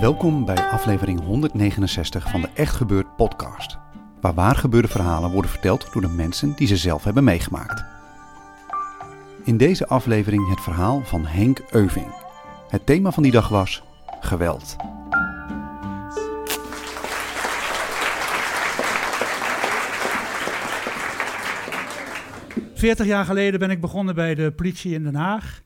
Welkom bij aflevering 169 van de Echt Gebeurd podcast, waar waar gebeurde verhalen worden verteld door de mensen die ze zelf hebben meegemaakt. In deze aflevering het verhaal van Henk Euving. Het thema van die dag was geweld. Veertig jaar geleden ben ik begonnen bij de politie in Den Haag.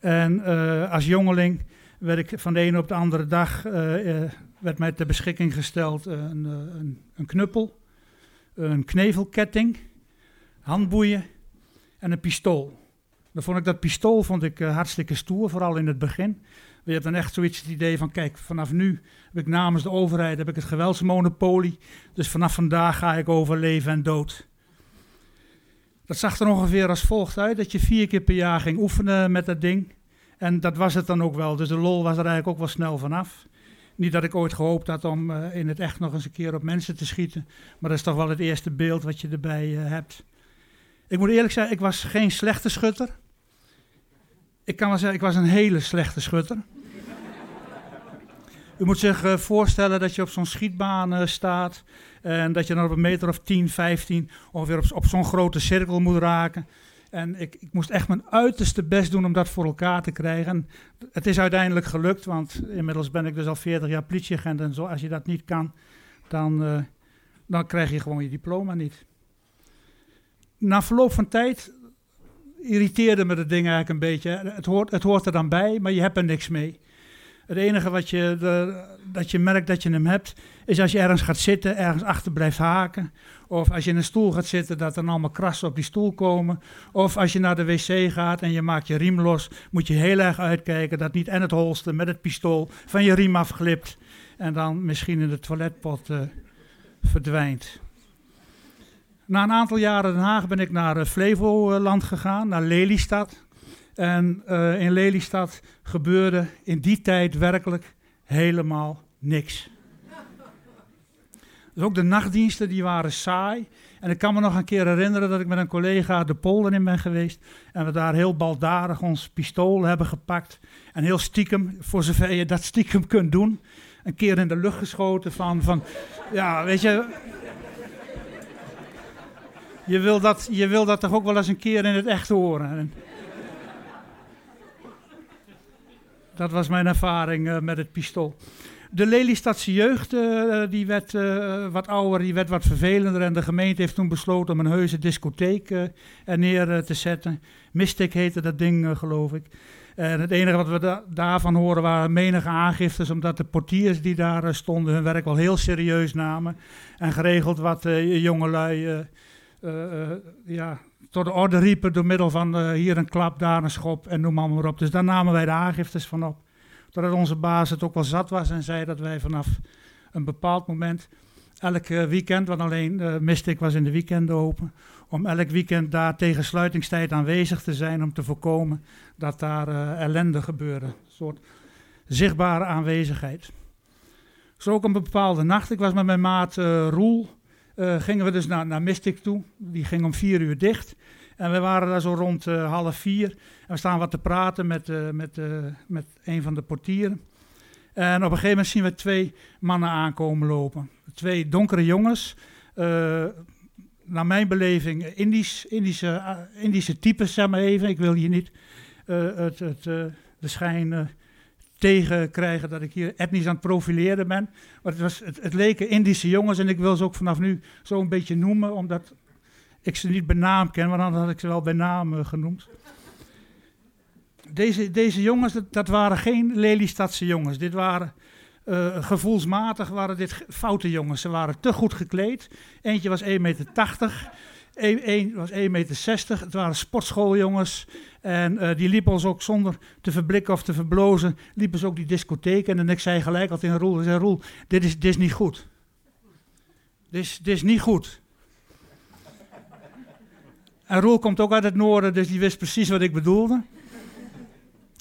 En uh, als jongeling werd ik van de ene op de andere dag uh, uh, werd mij ter beschikking gesteld een, een, een, knuppel, een knevelketting, handboeien en een pistool. Dan vond ik dat pistool vond ik, hartstikke stoer, vooral in het begin. Je hebt dan echt zoiets het idee van, kijk, vanaf nu heb ik namens de overheid heb ik het geweldsmonopolie. Dus vanaf vandaag ga ik over leven en dood. Dat zag er ongeveer als volgt uit, dat je vier keer per jaar ging oefenen met dat ding. En dat was het dan ook wel. Dus de lol was er eigenlijk ook wel snel vanaf. Niet dat ik ooit gehoopt had om uh, in het echt nog eens een keer op mensen te schieten. Maar dat is toch wel het eerste beeld wat je erbij uh, hebt. Ik moet eerlijk zeggen, ik was geen slechte schutter. Ik kan wel zeggen, ik was een hele slechte schutter. U moet zich uh, voorstellen dat je op zo'n schietbaan staat. En dat je dan op een meter of 10, 15 ongeveer op zo'n grote cirkel moet raken. En ik, ik, moest echt mijn uiterste best doen om dat voor elkaar te krijgen. En het is uiteindelijk gelukt, want inmiddels ben ik dus al 40 jaar politieagent. En zo, als je dat niet kan, dan, uh, dan krijg je gewoon je diploma niet. Na verloop van tijd irriteerde me dat ding eigenlijk een beetje. Het hoort, het hoort er dan bij, maar je hebt er niks mee. Het enige wat je, dat je merkt dat je hem hebt, is als je ergens gaat zitten, ergens achter blijft haken. Of als je in een stoel gaat zitten, dat er allemaal krassen op die stoel komen. Of als je naar de wc gaat en je maakt je riem los, moet je heel erg uitkijken dat niet en het holster met het pistool van je riem afglipt. En dan misschien in de toiletpot uh, verdwijnt. Na een aantal jaren Den Haag ben ik naar uh, Flevoland gegaan, naar Lelystad. En uh, in Lelystad gebeurde in die tijd werkelijk helemaal niks. Dus ook de nachtdiensten die waren saai. En ik kan me nog een keer herinneren dat ik met een collega de polder in ben geweest. En we daar heel baldadig ons pistool hebben gepakt. En heel stiekem, voor zover je dat stiekem kunt doen, een keer in de lucht geschoten van, van ja, weet je... Je wil, dat, je wil dat toch ook wel eens een keer in het echt horen. En dat was mijn ervaring uh, met het pistool de Lelystadse jeugd uh, die werd uh, wat ouder, die werd wat vervelender. En de gemeente heeft toen besloten om een heuse discotheek er neer te zetten. Mystic heette dat ding, geloof ik. En het enige wat we da daarvan horen waren menige aangiftes, omdat de portiers die daar stonden hun werk wel heel serieus namen. En geregeld wat jongelui ja, tot de orde riepen door middel van hier een klap, daar een schop en noem maar, maar op. Dus daar namen wij de aangiftes van op. Totdat onze baas het ook wel zat was en zei dat wij vanaf een bepaald moment elk weekend, want alleen uh, Mystic was in de weekenden open, om elk weekend daar tegen sluitingstijd aanwezig te zijn om te voorkomen dat daar uh, ellende gebeurde. Een soort zichtbare aanwezigheid. Zo ook een bepaalde nacht, ik was met mijn maat Roel, gingen we dus naar, naar Mystic toe. Die ging om vier uur dicht. En we waren daar zo rond uh, half vier. En we staan wat te praten met, uh, met, met een van de portieren. En op een gegeven moment zien we twee mannen aankomen lopen. Twee donkere jongens. naar mijn beleving Indisch, Indische, Indische types, zeg maar even. Ik wil hier niet het, het, de schijn tegen krijgen dat ik hier etnisch aan het profileren ben. Maar het, was, het, leken Indische jongens en ik wil ze ook vanaf nu zo een beetje noemen, omdat ik ze niet bij naam ken, want dan had ik ze wel bij naam uh, genoemd. Deze, deze jongens, dat, waren geen Lelystadse jongens. Dit waren uh, gevoelsmatig waren dit foute jongens. Ze waren te goed gekleed. Eentje was 1,80 meter. Eén was 1,60 meter. Het waren sportschooljongens. En uh, die liepen ons ook zonder te verblikken of te verblozen. Liepen ze ook die discotheek. En ik zei gelijk al tegen Roel. Zei, Roel, dit is, dit is niet goed. Dit is, dit is niet goed. En Roel komt ook uit het noorden, dus die wist precies wat ik bedoelde.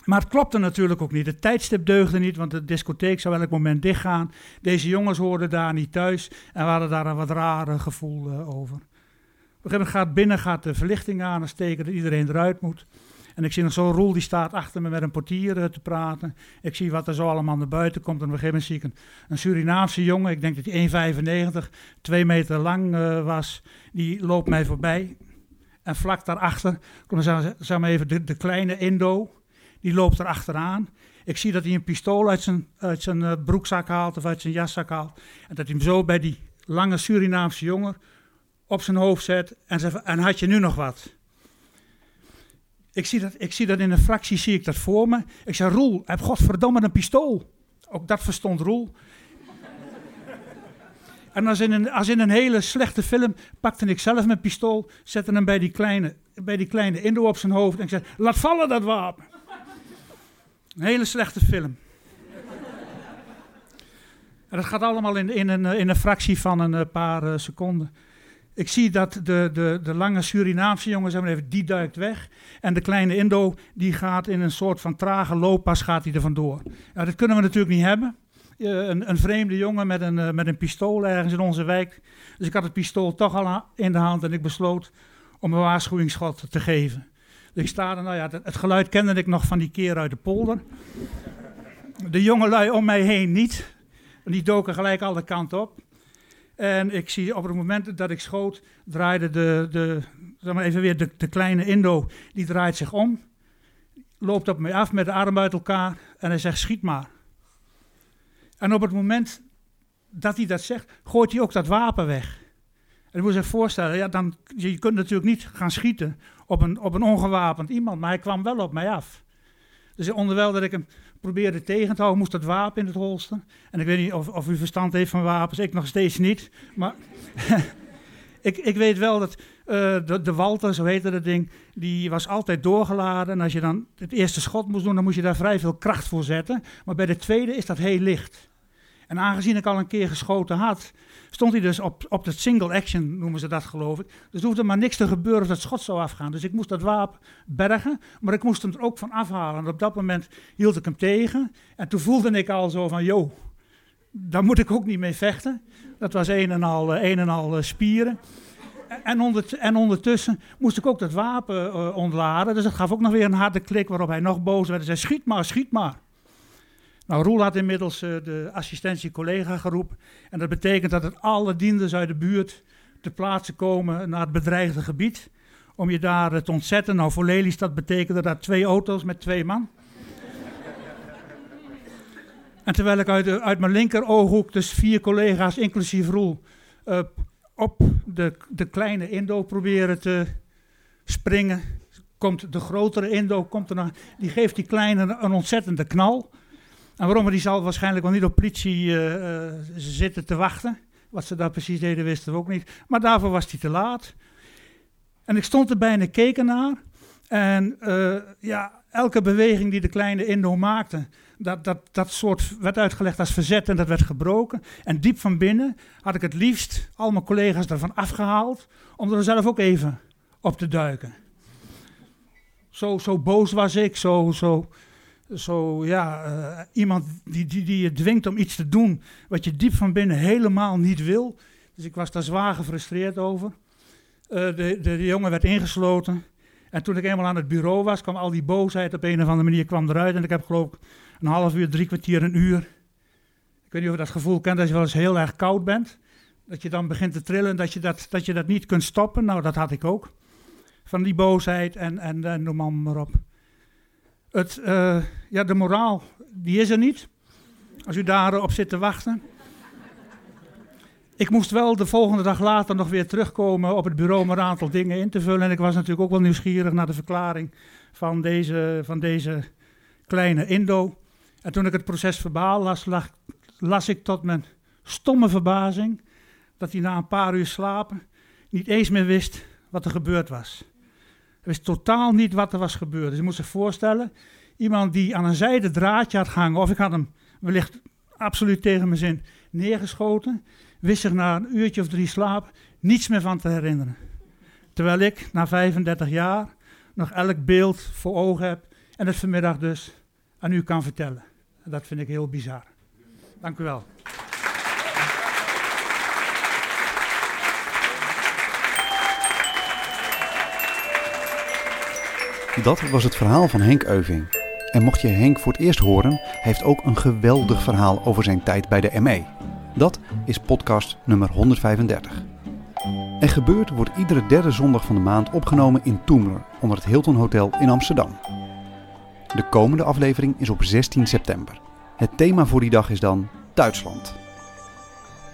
Maar het klopte natuurlijk ook niet. Het tijdstip deugde niet, want de discotheek zou elk moment dichtgaan. Deze jongens hoorden daar niet thuis en we hadden daar een wat rare gevoel uh, over. Op een gegeven moment gaat binnen gaat de verlichting aan en steken dat iedereen eruit moet. En ik zie nog zo'n Roel die staat achter me met een portier uh, te praten. Ik zie wat er zo allemaal naar buiten komt. En op een gegeven moment zie ik een, Surinaamse jongen, ik denk dat hij 1,95, 2 meter lang uh, was. Die loopt mij voorbij. En vlak daarachter, kom dan zeg maar even de, de kleine Indo die loopt er achteraan. Ik zie dat hij een pistool uit zijn, uit zijn uh, broekzak haalt of uit zijn jaszak haalt. En dat hij hem zo bij die lange Surinaamse jongen op zijn hoofd zet en zegt, en had je nu nog wat? Ik zie, dat, ik zie dat in een fractie, zie ik dat voor me. Ik zeg, Roel, heb godverdomme een pistool. Ook dat verstond Roel. En als in, een, als in een hele slechte film pakte ik zelf mijn pistool, zette hem bij die kleine, bij die kleine Indo op zijn hoofd en ik zei, laat vallen dat wapen. Een hele slechte film. en dat gaat allemaal in, in, een, in een fractie van een eh, paar uh, seconden. Ik zie dat de, de, de lange Surinaamse jongen, zeg maar even, die duikt weg. En de kleine Indo, die gaat in een soort van trage looppas gaat hij er vandoor. Ja, dat kunnen we natuurlijk niet hebben. Uh, een, een, vreemde jongen met een, uh, met een pistool ergens in onze wijk. Dus ik had het pistool toch al in de hand en ik besloot om een waarschuwingsschot te geven. Dus ik sta er, nou ja, het, geluid kende ik nog van die keer uit de polder. De jongelui om mij heen niet. Die doken gelijk alle kanten op. En ik zie op het moment dat ik schoot, draaide de, de, zeg maar even weer de, de kleine Indo, die draait zich om. Loopt op mij af met de armen uit elkaar en hij zegt, schiet maar. En op het moment dat hij dat zegt, gooit hij ook dat wapen weg. En je moet zich voorstellen, ja, dan, je kunt natuurlijk niet gaan schieten op een, op een ongewapend iemand, maar hij kwam wel op mij af. Dus onderwijl dat ik hem probeerde tegen te houden, moest dat wapen in het holster. En ik weet niet of, of u verstand heeft van wapens, ik nog steeds niet. Maar ik, ik weet wel dat uh, de, de, Walter, zo heette dat ding, die was altijd doorgeladen. En als je dan het eerste schot moest doen, dan moest je daar vrij veel kracht voor zetten. Maar bij de tweede is dat heel licht. En aangezien ik al een keer geschoten had, stond hij dus op, op het single action, noemen ze dat geloof ik. Dus er hoefde maar niks te gebeuren of dat schot zou afgaan. Dus ik moest dat wapen bergen, maar ik moest hem er ook van afhalen. En op dat moment hield ik hem tegen. En toen voelde ik al zo van, joh, daar moet ik ook niet mee vechten. Dat was een en al, een en al eh, spieren. En, en, ondertussen moest ik ook dat wapen uh, ontladen. Dus dat gaf ook nog weer een harde klik waarop hij nog boos werd. Hij zei, schiet maar, schiet maar. Nou, Roel had inmiddels uh, de assistentie-collega geroepen. En dat betekent dat het alle dienders uit de buurt te plaatsen komen naar het bedreigde gebied. Om je daar uh, te ontzetten. Nou, voor Lelystad betekende dat twee auto's met twee man. en terwijl ik uit, uit mijn linker ooghoek, dus vier collega's, inclusief Roel, op de, de kleine Indo proberen te springen. Komt de grotere Indo, komt er nog, die geeft die kleine een ontzettende knal. En waarom? Die zal waarschijnlijk wel niet op politie uh, zitten te wachten. Wat ze daar precies deden, wisten we ook niet. Maar daarvoor was hij te laat. En ik stond erbij en ik keek ernaar. En uh, ja, elke beweging die de kleine Indo maakte, dat, dat, dat soort werd uitgelegd als verzet en dat werd gebroken. En diep van binnen had ik het liefst al mijn collega's ervan afgehaald, om er zelf ook even op te duiken. Zo, zo boos was ik, zo, zo, zo, ja, uh, iemand die, die, die je dwingt om iets te doen wat je diep van binnen helemaal niet wil. Dus ik was daar zwaar gefrustreerd over. Uh, de, de, de, jongen werd ingesloten. En toen ik eenmaal aan het bureau was, kwam al die boosheid op een of andere manier kwam eruit. En ik heb geloof ik een half uur, drie kwartier, een uur. Ik weet niet of je dat gevoel kent als je wel eens heel erg koud bent. Dat je dan begint te trillen, dat je dat, dat, je dat niet kunt stoppen. Nou, dat had ik ook. Van die boosheid en, en, en noem maar op. Het, uh, ja, de moraal, die is er niet. Als u daarop zit te wachten. Ik moest wel de volgende dag later nog weer terugkomen op het bureau om een aantal dingen in te vullen. En ik was natuurlijk ook wel nieuwsgierig naar de verklaring van deze, van deze kleine Indo. En toen ik het proces verbaal las, las ik tot mijn stomme verbazing dat hij na een paar uur slapen niet eens meer wist wat er gebeurd was. Wist totaal niet wat er was gebeurd. Dus je moet zich voorstellen, iemand die aan een zijde draadje had hangen, of ik had hem wellicht absoluut tegen mijn zin neergeschoten, wist zich na een uurtje of drie slaap niets meer van te herinneren. Terwijl ik na 35 jaar nog elk beeld voor ogen heb en het vanmiddag dus aan u kan vertellen. Dat vind ik heel bizar. Dank u wel. Dat was het verhaal van Henk Euving. En mocht je Henk voor het eerst horen, heeft ook een geweldig verhaal over zijn tijd bij de ME. Dat is podcast nummer 135. En gebeurd wordt iedere derde zondag van de maand opgenomen in Toemler, onder het Hilton Hotel in Amsterdam. De komende aflevering is op 16 september. Het thema voor die dag is dan Duitsland.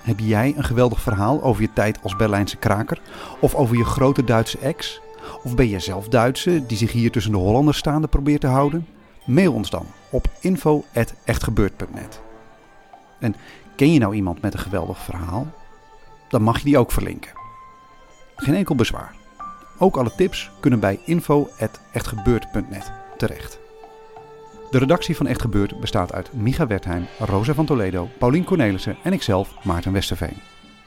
Heb jij een geweldig verhaal over je tijd als Berlijnse kraker? Of over je grote Duitse ex? Of ben je zelf Duitse die zich hier tussen de Hollanders staande probeert te houden? Mail ons dan op info.echtgebeurd.net. En ken je nou iemand met een geweldig verhaal? Dan mag je die ook verlinken. Geen enkel bezwaar. Ook alle tips kunnen bij info.echtgebeurd.net terecht. De redactie van Echt Gebeurd bestaat uit Micha Wertheim, Rosa van Toledo, Paulien Cornelissen en ikzelf, Maarten Westerveen.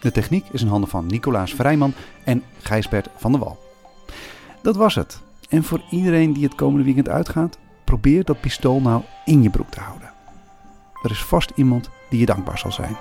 De techniek is in handen van Nicolaas Vrijman en Gijsbert van der Wal. Dat was het. En voor iedereen die het komende weekend uitgaat, probeer dat pistool nou in je broek te houden. Er is vast iemand die je dankbaar zal zijn.